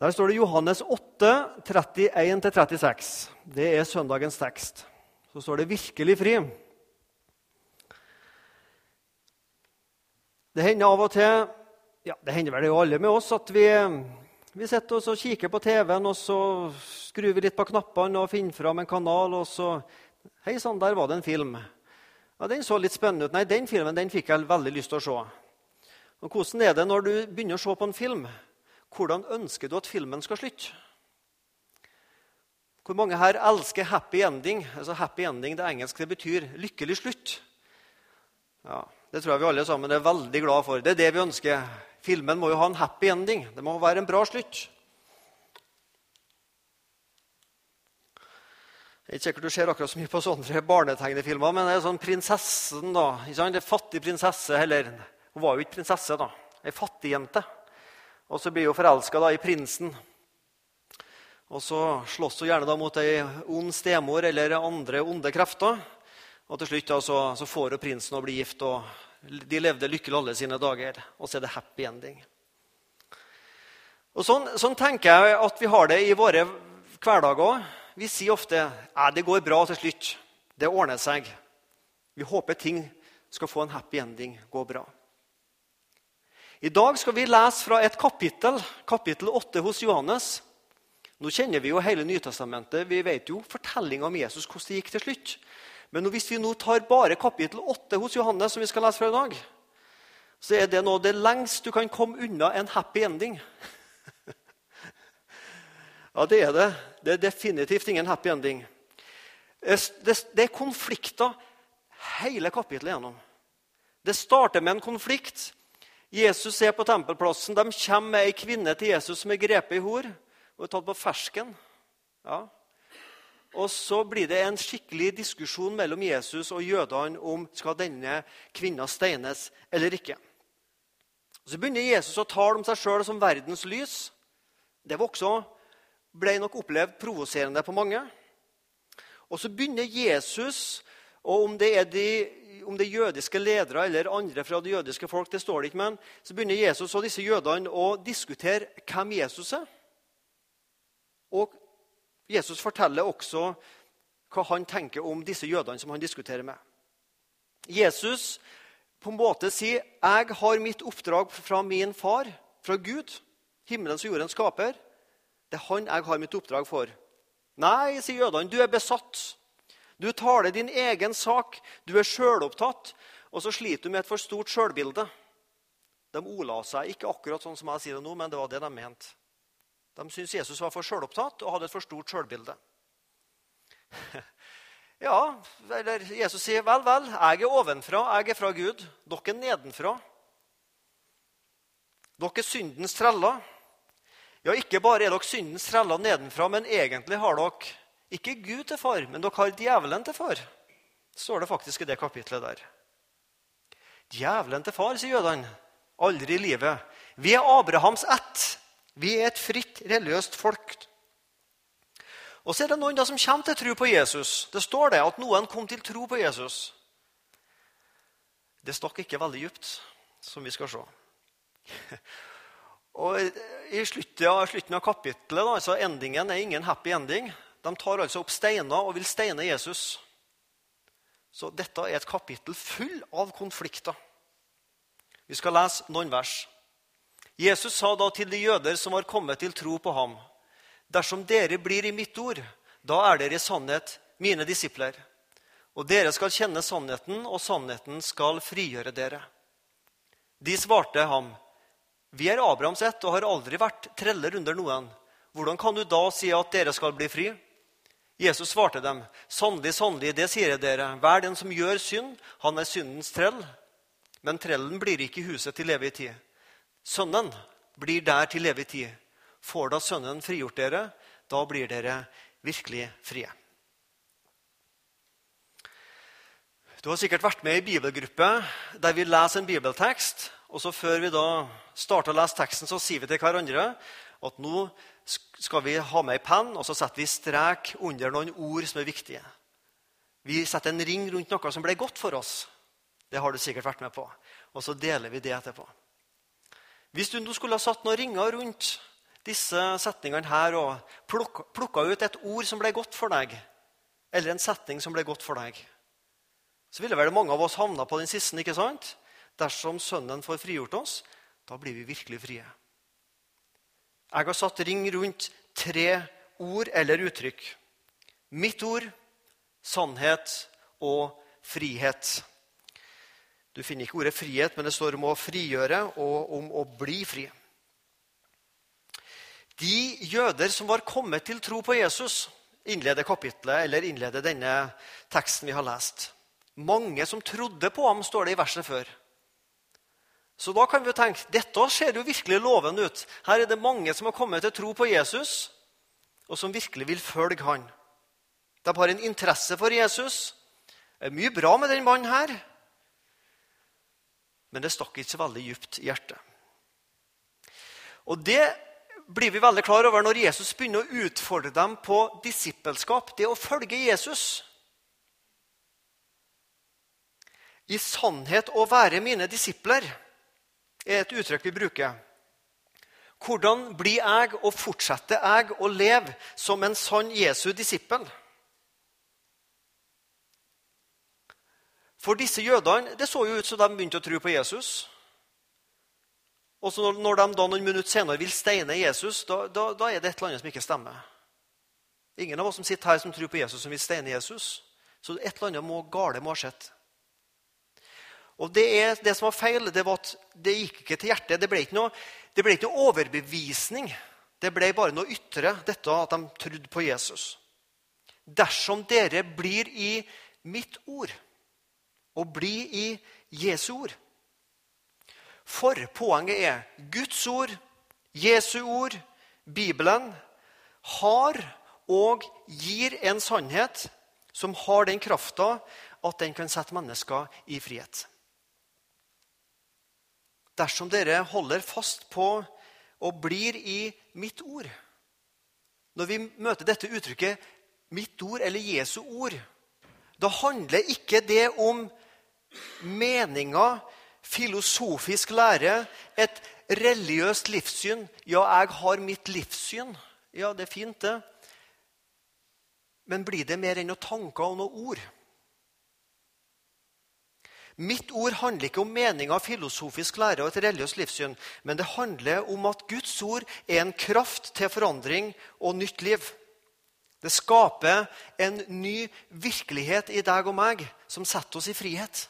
Der står det Johannes 8, 31-36. Det er søndagens tekst. Så står det 'virkelig fri'. Det hender av og til ja, Det hender vel jo alle med oss at vi, vi sitter og kikker på TV-en, og så skrur vi litt på knappene og finner fram en kanal, og så Hei sann, der var det en film. Ja, Den så litt spennende ut. Nei, den filmen den fikk jeg veldig lyst til å se. Og Hvordan er det når du begynner å se på en film? Hvordan ønsker du at filmen skal slutte? Hvor mange her elsker happy ending? Altså Happy ending det engelske det betyr lykkelig slutt. Ja, Det tror jeg vi alle sammen er veldig glad for. Det er det vi ønsker. Filmen må jo ha en happy ending. Det må være en bra slutt. Det er ikke sikkert du ser akkurat så mye på sånne barnetegnefilmer, men det er sånn prinsessen, da. Ikke sant? er fattig prinsesse, heller. Hun var jo ikke prinsesse, da. Ei fattigjente. Og så blir hun forelska i prinsen. Og så slåss hun gjerne mot ei ond stemor eller andre onde krefter. Og til slutt da, så, så får hun prinsen å bli gift, og de levde lykkelig alle sine dager. Og så er det happy ending. Og sånn, sånn tenker jeg at vi har det i våre hverdager. Vi sier ofte at det går bra til slutt. Det ordner seg. Vi håper ting skal få en happy ending, gå bra. I dag skal vi lese fra et kapittel, kapittel 8 hos Johannes. Nå kjenner vi jo hele Nytestamentet. Vi vet jo fortellinga om Jesus, hvordan det gikk til slutt. Men hvis vi nå tar bare kapittel 8 hos Johannes, som vi skal lese fra i dag, så er det nå det lengst du kan komme unna en happy ending. ja, det er det. Det er definitivt ingen happy ending. Det, er konflikter hele kapittelet gjennom. Det starter med en konflikt Jesus er på tempelplassen. De kommer med ei kvinne til Jesus som er grepet i hor og er tatt på fersken. Ja. Og Så blir det en skikkelig diskusjon mellom Jesus og jødene om skal denne kvinna steines eller ikke. Så begynner Jesus å tale om seg sjøl som verdens lys. Det var også, ble nok opplevd provoserende på mange. Og så begynner Jesus, og om det er de om det er jødiske ledere eller andre fra det jødiske folk, det står det ikke, men så begynner Jesus og disse jødene å diskutere hvem Jesus er. Og Jesus forteller også hva han tenker om disse jødene som han diskuterer med. Jesus på en måte sier, 'Jeg har mitt oppdrag fra min far, fra Gud, himmelens og jordens skaper.' Det er han jeg har mitt oppdrag for. Nei, sier jødene, du er besatt. Du taler din egen sak, du er sjølopptatt, og så sliter du med et for stort sjølbilde. De ola seg ikke akkurat sånn som jeg sier det nå, men det var det de mente. De syntes Jesus var for sjølopptatt og hadde et for stort sjølbilde. Ja, eller Jesus sier, 'Vel, vel, jeg er ovenfra, jeg er fra Gud. Dere er nedenfra.' Dere er syndens treller. Ja, ikke bare er dere syndens treller nedenfra, men egentlig har dere ikke Gud til far, men dere har djevelen til far. står det faktisk i det kapitlet der. Djevelen til far, sier jødene. Aldri i livet. Vi er Abrahams ett. Vi er et fritt, religiøst folk. Og så er det noen da som kommer til tro på Jesus. Det står det at noen kom til tro på Jesus. Det stakk ikke veldig djupt, som vi skal se. Og I slutten av, kapittelet da, endingen er ingen happy ending. De tar altså opp steiner og vil steine Jesus. Så dette er et kapittel full av konflikter. Vi skal lese noen vers. Jesus sa da til de jøder som var kommet til tro på ham.: Dersom dere blir i mitt ord, da er dere i sannhet mine disipler. Og dere skal kjenne sannheten, og sannheten skal frigjøre dere. De svarte ham, Vi er Abrahams ett og har aldri vært treller under noen. Hvordan kan du da si at dere skal bli fri? Jesus svarte dem, 'Sannelig, sannelig, det sier jeg dere, hver den som gjør synd, han er syndens trell.' Men trellen blir ikke i huset til evig tid. Sønnen blir der til evig tid. Får da Sønnen frigjort dere, da blir dere virkelig frie. Du har sikkert vært med i bibelgruppe der vi leser en bibeltekst. og så Før vi da starter å lese teksten, så sier vi til hverandre at nå skal vi ha med ei penn og så setter vi strek under noen ord som er viktige. Vi setter en ring rundt noe som ble godt for oss. Det har du sikkert vært med på. Og så deler vi det etterpå. Hvis du nå skulle ha satt noen ringer rundt disse setningene her og plukka, ut et ord som ble godt for deg, eller en setning som ble godt for deg, så ville vel mange av oss havna på den siste. ikke sant? Dersom Sønnen får frigjort oss, da blir vi virkelig frie. Jeg har satt ring rundt tre ord eller uttrykk. Mitt ord, sannhet og frihet. Du finner ikke ordet frihet, men det står om å frigjøre og om å bli fri. De jøder som var kommet til tro på Jesus, innleder kapitlet, eller innleder denne teksten vi har lest. Mange som trodde på ham, står det i verset før. Så da kan vi tenke dette ser jo virkelig lovende ut. Her er det mange som har kommet til tro på Jesus, og som virkelig vil følge han. De har en interesse for Jesus. Det er mye bra med den mannen her, men det stakk ikke så veldig dypt i hjertet. Og Det blir vi veldig klar over når Jesus begynner å utfordre dem på disippelskap, det å følge Jesus. I sannhet å være mine disipler er et uttrykk vi bruker. Hvordan blir jeg og fortsetter jeg å leve som en sann Jesu disippel? For disse jødene det så jo ut som de begynte å tro på Jesus. Og så når de da noen minutter senere vil steine Jesus, da, da, da, er det et eller annet som ikke stemmer. Ingen av oss som sitter her som tror på Jesus, som vil steine Jesus. Så et eller annet må, gale må ha skjedd. Og det, er, det, som var feil, det var at det gikk ikke til hjertet. Det ble ikke noe, det ble ikke noe overbevisning. Det ble bare noe ytre, dette at de trodde på Jesus. Dersom dere blir i mitt ord og blir i Jesu ord For poenget er Guds ord, Jesu ord, Bibelen har og gir en sannhet som har den krafta at den kan sette mennesker i frihet dersom dere holder fast på og blir i mitt ord. Når vi møter dette uttrykket 'mitt ord' eller 'Jesu ord', da handler ikke det om meninger, filosofisk lære, et religiøst livssyn. Ja, jeg har mitt livssyn. Ja, det er fint, det. Men blir det mer enn noen tanker og noen ord? Mitt ord handler ikke om meninga av filosofisk lære og et religiøst livssyn, men det handler om at Guds ord er en kraft til forandring og nytt liv. Det skaper en ny virkelighet i deg og meg som setter oss i frihet.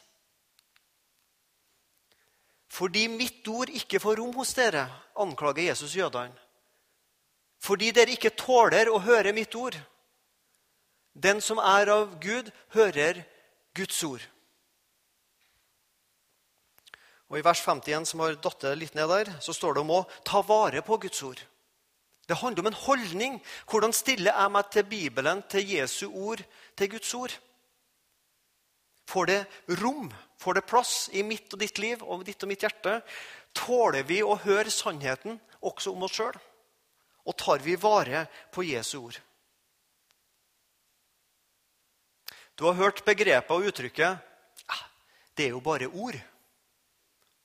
Fordi mitt ord ikke får rom hos dere, anklager Jesus jødene. Fordi dere ikke tåler å høre mitt ord. Den som er av Gud, hører Guds ord. Og I vers 51, som har datt litt ned der, så står det om å ta vare på Guds ord. Det handler om en holdning. Hvordan stiller jeg meg til Bibelen, til Jesu ord, til Guds ord? Får det rom? Får det plass i mitt og ditt liv og ditt og mitt hjerte? Tåler vi å høre sannheten også om oss sjøl? Og tar vi vare på Jesu ord? Du har hørt begrepet og uttrykket ah, 'det er jo bare ord'.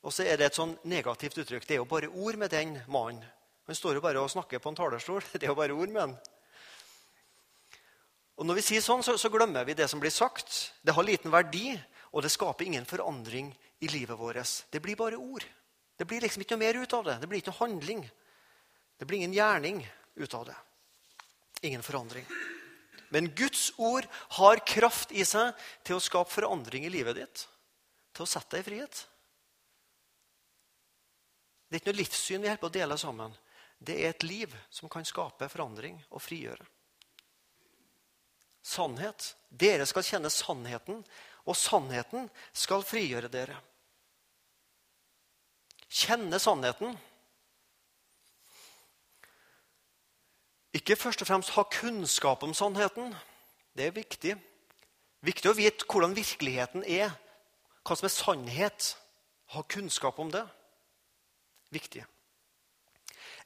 Og så er det et sånn negativt uttrykk. Det er jo bare ord med den mannen. Han står jo bare og snakker på en talerstol. Det er jo bare ord med han. Og Når vi sier sånn, så, så, glemmer vi det som blir sagt. Det har liten verdi, og det skaper ingen forandring i livet vårt. Det blir bare ord. Det blir liksom ikke noe mer ut av det. Det blir ikke noe handling. Det blir ingen gjerning ut av det. Ingen forandring. Men Guds ord har kraft i seg til å skape forandring i livet ditt. Til å sette deg i frihet. Det er ikke noe livssyn vi holder på å dele sammen. Det er et liv som kan skape forandring og frigjøre. Sannhet. Dere skal kjenne sannheten, og sannheten skal frigjøre dere. Kjenne sannheten. Ikke først og fremst ha kunnskap om sannheten. Det er viktig. Viktig å vite hvordan virkeligheten er, hva som er sannhet. Ha kunnskap om det viktig.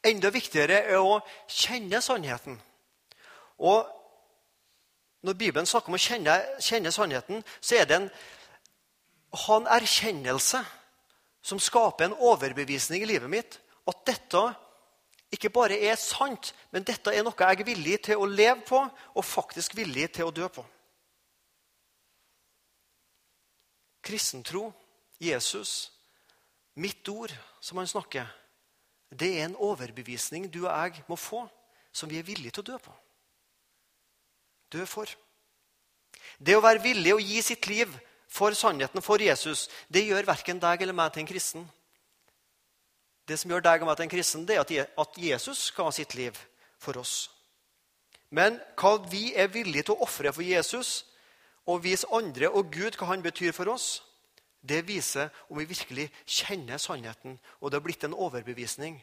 Enda viktigere er å kjenne sannheten. Og Når Bibelen snakker om å kjenne, kjenne sannheten, så er det en, ha en erkjennelse som skaper en overbevisning i livet mitt. At dette ikke bare er sant, men dette er noe jeg er villig til å leve på og faktisk villig til å dø på. Kristentro, Jesus, mitt ord som han snakker, det er en overbevisning du og jeg må få, som vi er villige til å dø på. Dø for. Det å være villig å gi sitt liv for sannheten, for Jesus, det gjør verken deg eller meg til en kristen. Det som gjør deg og meg til en kristen, det er at Jesus skal ha sitt liv for oss. Men hva vi er villige til å ofre for Jesus, og vise andre og Gud hva han betyr for oss, det viser om vi virkelig kjenner sannheten, og det har blitt en overbevisning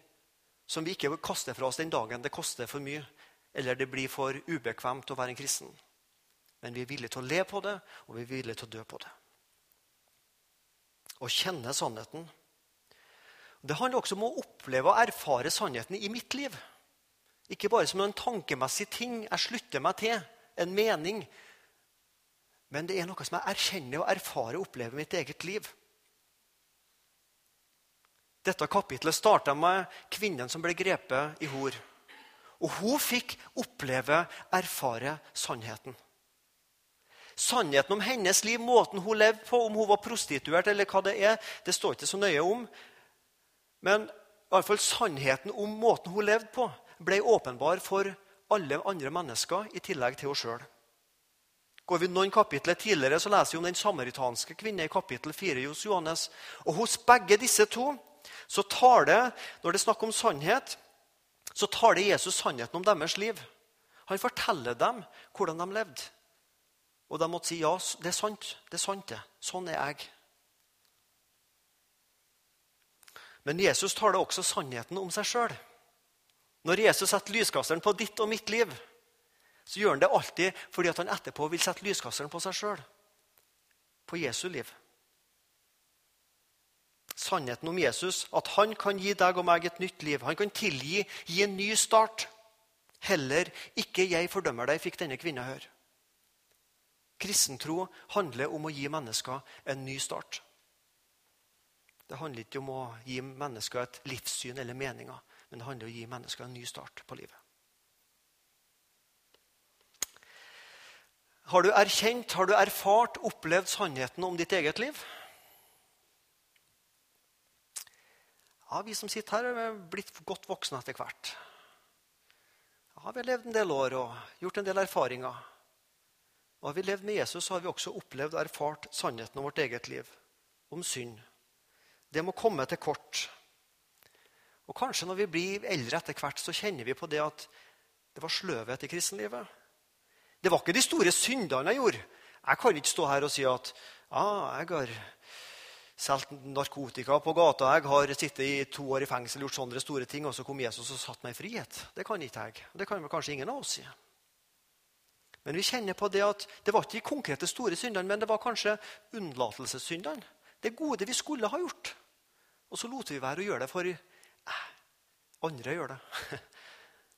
som vi ikke kaster fra oss den dagen det koster for mye, eller det blir for ubekvemt å være en kristen. Men vi er villige til å le på det, og vi er villige til å dø på det. Å kjenne sannheten det handler også om å oppleve og erfare sannheten i mitt liv. Ikke bare som en tankemessig ting jeg slutter meg til, en mening. Men det er noe som jeg erkjenner og erfarer og opplever i mitt eget liv. Dette kapitlet starta med kvinnen som ble grepet i hor. Og hun fikk oppleve, erfare sannheten. Sannheten om hennes liv, måten hun levde på, om hun var prostituert eller hva det er, det står ikke så nøye om. Men i alle fall sannheten om måten hun levde på, ble åpenbar for alle andre mennesker i tillegg til henne sjøl. Går vi noen kapitler tidligere, så leser vi om den samaritanske kvinnen i kapittel 4 hos Johannes. Og hos begge disse to så tar det, når det er snakk om sannhet, så tar det Jesus sannheten om deres liv. Han forteller dem hvordan de levde. Og de måtte si ja, det er sant. Det er sant, det. Sånn er jeg. Men Jesus tar det også sannheten om seg sjøl. Når Jesus setter lyskasteren på ditt og mitt liv, så gjør han det alltid fordi han etterpå vil sette lyskasteren på seg sjøl. På Jesu liv. Sannheten om Jesus, at han kan gi deg og meg et nytt liv. Han kan tilgi, gi en ny start. Heller ikke 'jeg fordømmer deg', fikk denne kvinna høre. Kristentro handler om å gi mennesker en ny start. Det handler ikke om å gi mennesker et livssyn eller meninger, men det handler om å gi mennesker en ny start på livet. Har du erkjent, har du erfart, opplevd sannheten om ditt eget liv? Ja, Vi som sitter her, er blitt godt voksne etter hvert. Ja, Vi har levd en del år og gjort en del erfaringer. Og Har vi levd med Jesus, så har vi også opplevd og erfart sannheten om vårt eget liv. Om synd, det må komme til kort. Og Kanskje når vi blir eldre etter hvert, så kjenner vi på det at det var sløvhet i kristenlivet. Det var ikke de store syndene jeg gjorde. Jeg kan ikke stå her og si at ah, jeg har solgt narkotika på gata, jeg har sittet i to år i fengsel gjort sånne store ting, og så kom Jesus og satte meg i frihet. Det kan ikke jeg. Det kan vel kanskje ingen av oss si. Men vi kjenner på det at det var ikke de konkrete store syndene, men det var kanskje unnlatelsessyndene. Det gode vi skulle ha gjort. Og så lot vi være å gjøre det, for eh, andre gjør det.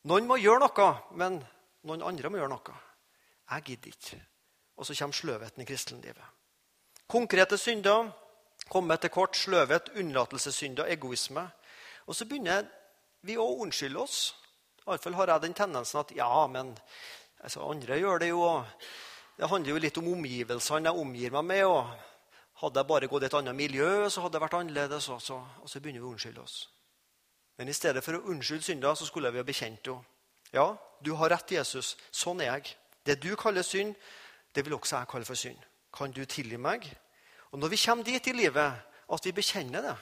Noen må gjøre noe, men noen andre må gjøre noe. Jeg gidder ikke. Og så kommer sløvheten i kristenlivet. Konkrete synder kommer til kort. Sløvhet, unnlatelsessynder, egoisme. Og så begynner vi å unnskylde oss. Iallfall har jeg den tendensen at ja, men altså, andre gjør det jo. Det handler jo litt om omgivelsene jeg omgir meg med. og hadde jeg bare gått i et annet miljø, så hadde det vært annerledes. Også, og så begynner vi å unnskylde oss. Men i stedet for å unnskylde synder, så skulle vi ha bekjent henne. Ja, du har rett, Jesus. Sånn er jeg. Det du kaller synd, det vil også jeg kalle for synd. Kan du tilgi meg? Og Når vi kommer dit i livet at vi bekjenner det,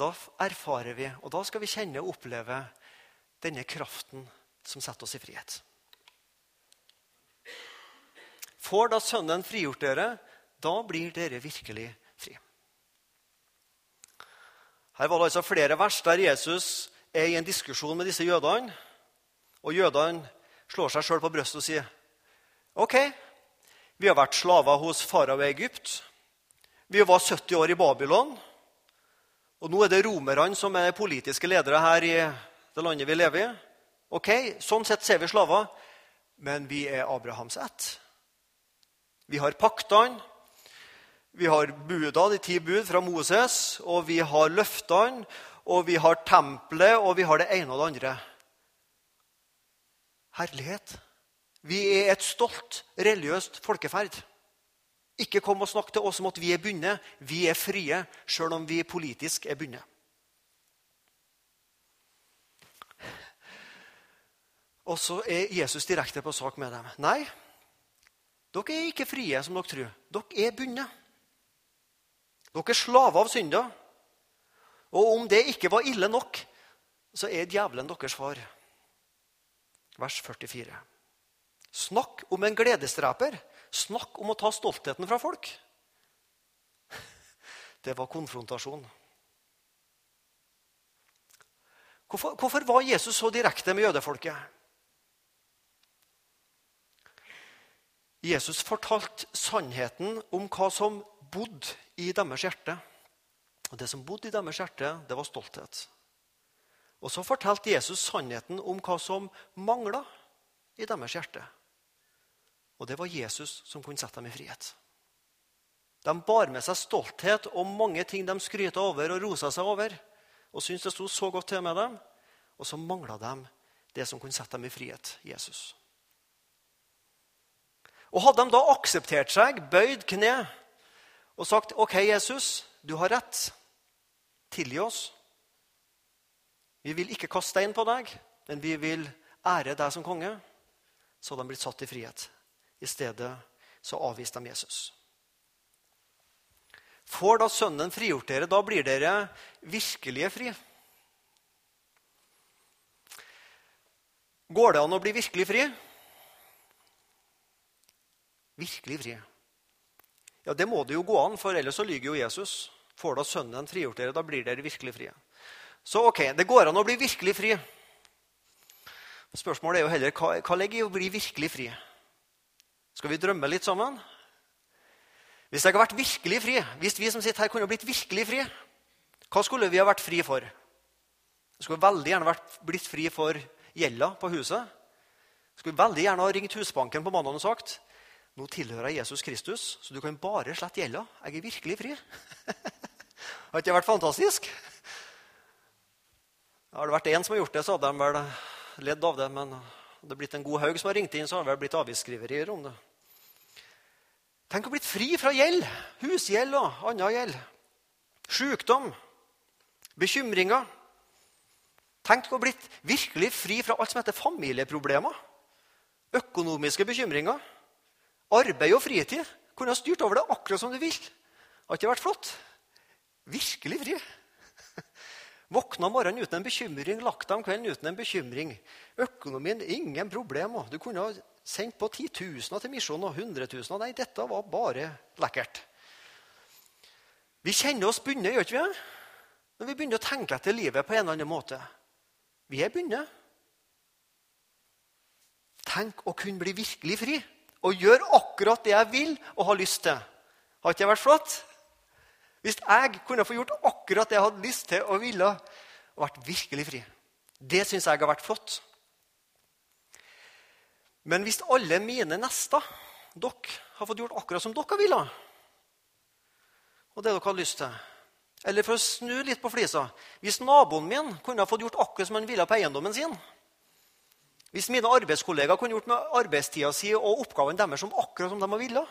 da erfarer vi, og da skal vi kjenne og oppleve denne kraften som setter oss i frihet. Får da Sønnen frigjort dere, da blir dere virkelig fri. Her var det altså flere vers der Jesus er i en diskusjon med disse jødene. Og jødene slår seg sjøl på brystet og sier OK, vi har vært slaver hos farao i Egypt. Vi var 70 år i Babylon. Og nå er det romerne som er politiske ledere her i det landet vi lever i. Ok, Sånn sett ser vi slaver, men vi er Abrahams ett. Vi har paktene, vi har buda, de ti bud fra Moses, og vi har løftene. og vi har tempelet, og vi har det ene og det andre. Herlighet. Vi er et stolt, religiøst folkeferd. Ikke kom og snakk til oss om at vi er bundet. Vi er frie, sjøl om vi politisk er bundet. Og så er Jesus direkte på sak med dem. Nei, dere er ikke frie, som dere tror. Dere er bundet. Dere er slaver av synder. Og om det ikke var ille nok, så er djevelen deres far. Vers 44. Snakk om en gledesdreper. Snakk om å ta stoltheten fra folk. Det var konfrontasjon. Hvorfor, hvorfor var Jesus så direkte med jødefolket? Jesus fortalte sannheten om hva som bodde i deres hjerte. Og Det som bodde i deres hjerte, det var stolthet. Og så fortalte Jesus sannheten om hva som mangla i deres hjerte. Og det var Jesus som kunne sette dem i frihet. De bar med seg stolthet og mange ting de skryta over og rosa seg over. Og syntes det sto så godt til med dem. Og så mangla de det som kunne sette dem i frihet Jesus. Og Hadde de da akseptert seg, bøyd kne og sagt OK, Jesus, du har rett. Tilgi oss. Vi vil ikke kaste stein på deg, men vi vil ære deg som konge. Så de blitt satt i frihet. I stedet så avviste de Jesus. Får da Sønnen frigjort dere, da blir dere virkelige fri. Går det an å bli virkelig fri? Virkelig fri. Ja, Det må det jo gå an, for ellers så lyver jo Jesus. Får da Sønnen frigjort dere, da blir dere virkelig frie. Så ok, det går an å bli virkelig fri. Spørsmålet er jo heller hva, hva legger i å bli virkelig fri? Skal vi drømme litt sammen? Hvis jeg hadde vært virkelig fri, hvis vi som sitter her kunne blitt virkelig fri, hva skulle vi ha vært fri for? Vi skulle veldig gjerne vært blitt fri for gjelda på huset. Vi skulle veldig gjerne ha ringt Husbanken på mandag og sagt nå tilhører jeg Jesus Kristus, så du kan bare slette gjelda. Jeg er virkelig fri. har ikke det vært fantastisk? Har det vært én som har gjort det, så hadde de vel ledd av det. Men hadde det blitt en god haug som har ringt inn, så hadde det vel blitt avgiftsskriverier om det. Tenk å blitt fri fra gjeld. Husgjeld og annen gjeld. Sykdom. Bekymringer. Tenk å blitt virkelig fri fra alt som heter familieproblemer. Økonomiske bekymringer. Arbeid og fritid. Kunne ha styrt over det akkurat som du vil. Har ikke vært flott? Virkelig fri. Våkna om morgenen uten en bekymring, lagt deg om kvelden uten en bekymring. Økonomien, ingen problemer. Du kunne ha sendt på titusener til misjonen og hundretusener. Nei, dette var bare lekkert. Vi kjenner oss bundet, gjør ikke vi? Når vi begynner å tenke etter livet på en eller annen måte. Vi er bundet. Tenk å kunne bli virkelig fri og gjøre akkurat det jeg vil og har lyst til. Har ikke det vært flott? Hvis jeg kunne få gjort akkurat det jeg hadde lyst til og ville, og vært virkelig fri. Det syns jeg har vært flott. Men hvis alle mine nester, dere, har fått gjort akkurat som dere ville, og det dere har lyst til Eller for å snu litt på flisa Hvis naboen min kunne ha fått gjort akkurat som han ville på eiendommen sin Hvis mine arbeidskollegaer kunne gjort med arbeidstida si og oppgaven deres som akkurat som de ville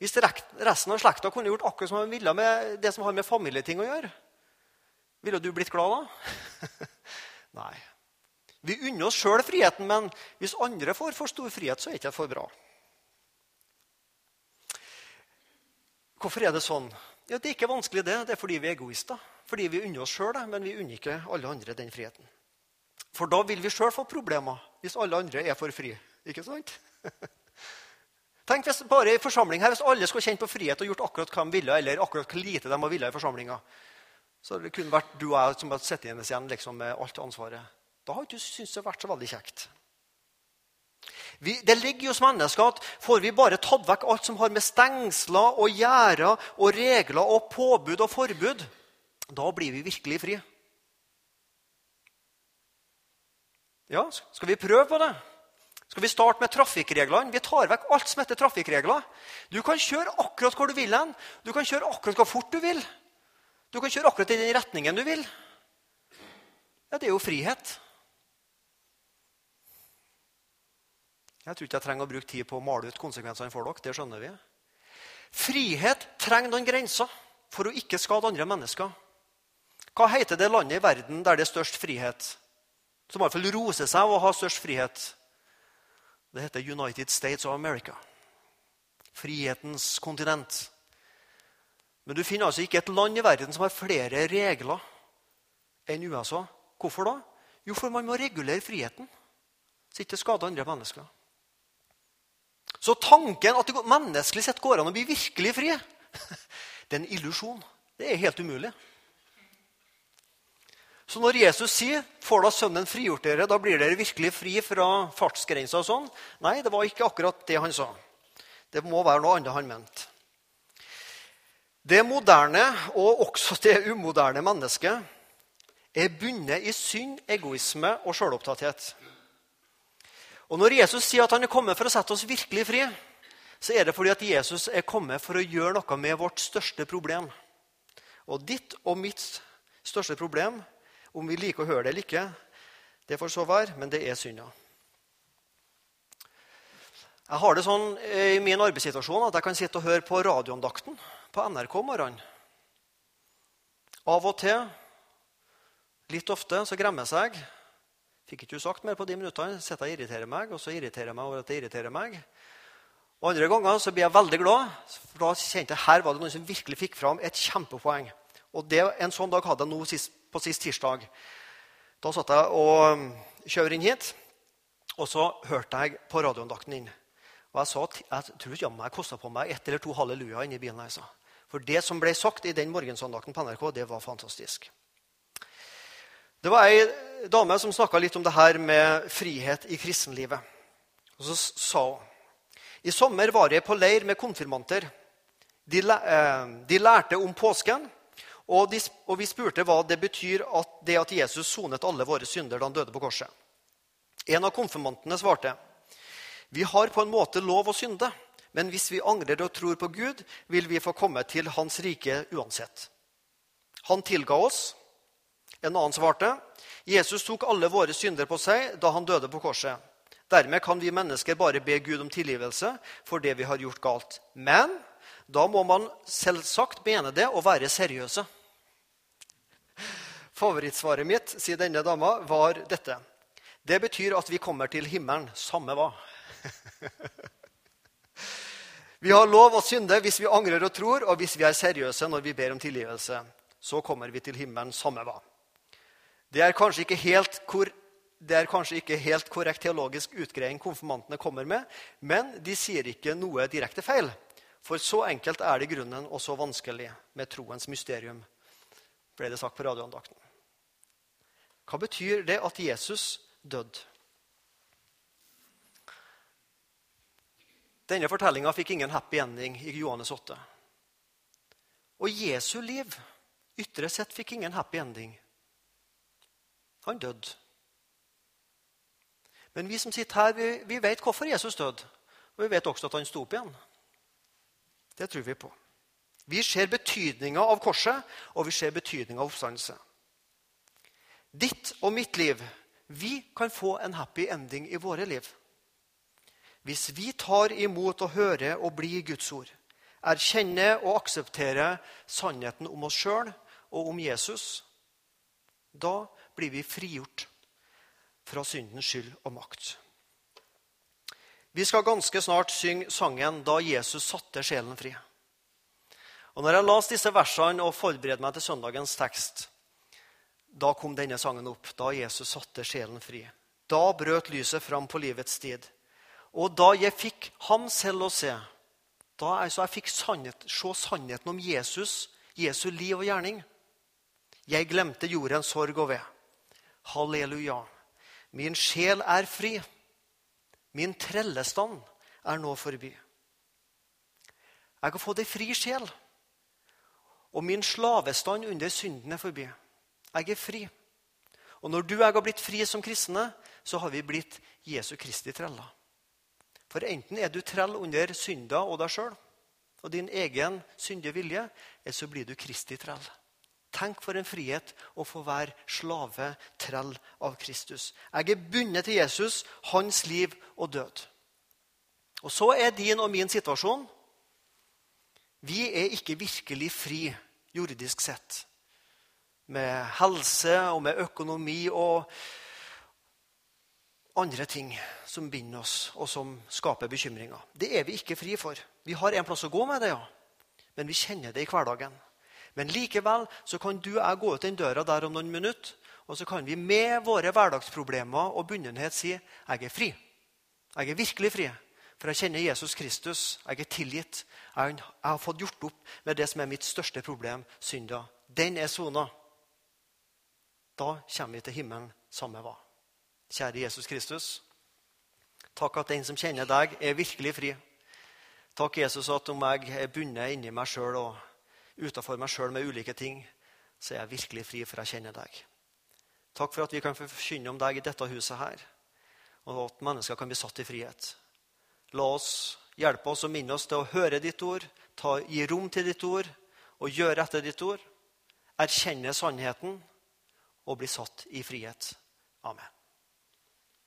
Hvis resten av slekta kunne gjort akkurat som de ville med det som har med familieting å gjøre Ville du blitt glad da? Nei. Vi unner oss sjøl friheten, men hvis andre får for stor frihet, så er det ikke for bra. Hvorfor er det sånn? Ja, Det er ikke vanskelig, det. Det er fordi vi er egoister. Fordi vi unner oss sjøl, men vi unner ikke alle andre den friheten. For da vil vi sjøl få problemer hvis alle andre er for fri. Ikke sant? Tenk hvis bare i her, hvis alle skulle kjent på frihet og gjort akkurat hva de ville, eller akkurat hvor lite de ville i forsamlinga, så det kun vært du og jeg som hadde sittet igjen liksom, med alt ansvaret. Da hadde du syntes det vært så veldig kjekt. Vi, det ligger jo hos mennesker at får vi bare tatt vekk alt som har med stengsler og gjerder og regler og påbud og forbud, da blir vi virkelig fri. Ja, skal vi prøve på det? Skal vi starte med trafikkreglene? Vi tar vekk alt som heter trafikkregler. Du kan kjøre akkurat hvor du vil hen. Du kan kjøre akkurat hvor fort du vil. Du kan kjøre akkurat i den retningen du vil. Ja, det er jo frihet. Jeg tror ikke jeg trenger å bruke tid på å male ut konsekvensene for dere. Det skjønner vi. Frihet trenger noen grenser for å ikke skade andre mennesker. Hva heter det landet i verden der det er størst frihet? Som i hvert fall roser seg av å ha størst frihet. Det heter United States of America. Frihetens kontinent. Men du finner altså ikke et land i verden som har flere regler enn USA. Hvorfor da? Jo, for man må regulere friheten, så ikke skader andre mennesker. Så tanken at det menneskelig sett går an å bli virkelig fri, det er en illusjon. Det er helt umulig. Så når Jesus sier 'får da Sønnen frigjort dere', da blir dere virkelig fri fra fartsgrensa og sånn? Nei, det var ikke akkurat det han sa. Det må være noe annet han mente. Det moderne, og også det umoderne mennesket, er bundet i synd, egoisme og sjølopptatthet. Og Når Jesus sier at han er kommet for å sette oss virkelig fri, så er det fordi at Jesus er kommet for å gjøre noe med vårt største problem. Og ditt og mitt største problem, om vi liker å høre det eller ikke, det får så være, men det er synda. Jeg har det sånn i min arbeidssituasjon at jeg kan sitte og høre på radioandakten på NRK om morgenen. Av og til, litt ofte, så gremmer jeg seg Fikk ikke sagt mer på de minuttene. Sitter og irriterer meg, og så irriterer jeg meg over at det irriterer meg. Og Andre ganger så blir jeg veldig glad, for da kjente jeg her var det noen som virkelig fikk fram et kjempepoeng. Og det, En sånn dag hadde jeg nå sist, på sist tirsdag. Da satt jeg og kjørte inn hit, og så hørte jeg på radioandakten inn. Og jeg sa jeg tror ikke jeg kosta på meg ett eller to halleluja inni bilen. Jeg sa. For det som ble sagt i den morgensandakten på NRK, det var fantastisk. Det var ei dame som snakka litt om det her med frihet i kristenlivet. Og Så sa hun i sommer var jeg på leir med konfirmanter. De, eh, de lærte om påsken, og, de, og, vi spurte hva det betyr at det at Jesus sonet alle våre synder da han døde på korset. En av konfirmantene svarte vi har på en måte lov å synde, men hvis vi angrer og tror på Gud, vil vi få komme til Hans rike uansett. Han tilga oss, en annen svarte, Jesus tok alle våre synder på seg da han døde på korset. Dermed kan vi mennesker bare be Gud om tilgivelse for det vi har gjort galt. Men da må man selvsagt mene det og være seriøse. Favorittsvaret mitt, sier denne dama, var dette. Det betyr at vi kommer til himmelen, samme hva. vi har lov å synde hvis vi angrer og tror, og hvis vi er seriøse når vi ber om tilgivelse. Så kommer vi til himmelen, samme hva. Det er kanskje ikke helt, det er kanskje ikke helt korrekt teologisk utgreiing konfirmantene kommer med, men de sier ikke noe direkte feil. For så enkelt er det grunnen, og så vanskelig med troens mysterium, ble det sagt på radioandakten. Hva betyr det at Jesus døde? Denne fortellinga fikk ingen happy ending i Johannes 8. Og Jesu liv ytre sett fikk ingen happy ending. Han døde. Men vi som sitter her, vi, vi vet hvorfor Jesus døde. Og vi vet også at han sto opp igjen. Det tror vi på. Vi ser betydninga av korset, og vi ser betydninga av oppstandelse. Ditt og mitt liv, vi kan få en happy ending i våre liv. Hvis vi tar imot og hører og blir Guds ord, erkjenner og aksepterer sannheten om oss sjøl og om Jesus, da blir vi frigjort fra syndens skyld og makt. Vi skal ganske snart synge sangen 'Da Jesus satte sjelen fri'. Og når jeg leste disse versene og forberedte meg til søndagens tekst, da kom denne sangen opp. Da Jesus satte sjelen fri. Da brøt lyset fram på livets tid. Og da jeg fikk ham selv å se, da altså jeg fikk sannhet, se sannheten om Jesus, Jesu liv og gjerning Jeg glemte jordens sorg og ved. Halleluja. Min sjel er fri. Min trellestand er nå forbi. Jeg har fått ei fri sjel, og min slavestand under synden er forbi. Jeg er fri. Og når du og jeg har blitt fri som kristne, så har vi blitt Jesu Kristi treller. For enten er du trell under synda og deg sjøl og din egen syndige vilje, eller så blir du Kristi trell. Tenk for en frihet å få være slave, trell av Kristus. Jeg er bundet til Jesus, hans liv og død. Og så er din og min situasjon Vi er ikke virkelig fri jordisk sett. Med helse og med økonomi og andre ting som binder oss, og som skaper bekymringer. Det er vi ikke fri for. Vi har en plass å gå med det, ja. Men vi kjenner det i hverdagen. Men likevel så kan du og jeg gå ut den døra der om noen minutter, og så kan vi med våre hverdagsproblemer og bundenhet si jeg er fri. Jeg er virkelig fri. For jeg kjenner Jesus Kristus. Jeg er tilgitt. Jeg har fått gjort opp med det som er mitt største problem, synda. Den er sona. Da kommer vi til himmelen samme hva. Kjære Jesus Kristus. Takk at den som kjenner deg, er virkelig fri. Takk, Jesus, at om jeg er bundet inni meg sjøl og utafor meg sjøl med ulike ting, så er jeg virkelig fri, for jeg kjenner deg. Takk for at vi kan få forkynne om deg i dette huset her, og at mennesker kan bli satt i frihet. La oss hjelpe oss og minne oss til å høre ditt ord, ta, gi rom til ditt ord og gjøre etter ditt ord. Erkjenne sannheten og bli satt i frihet. Amen.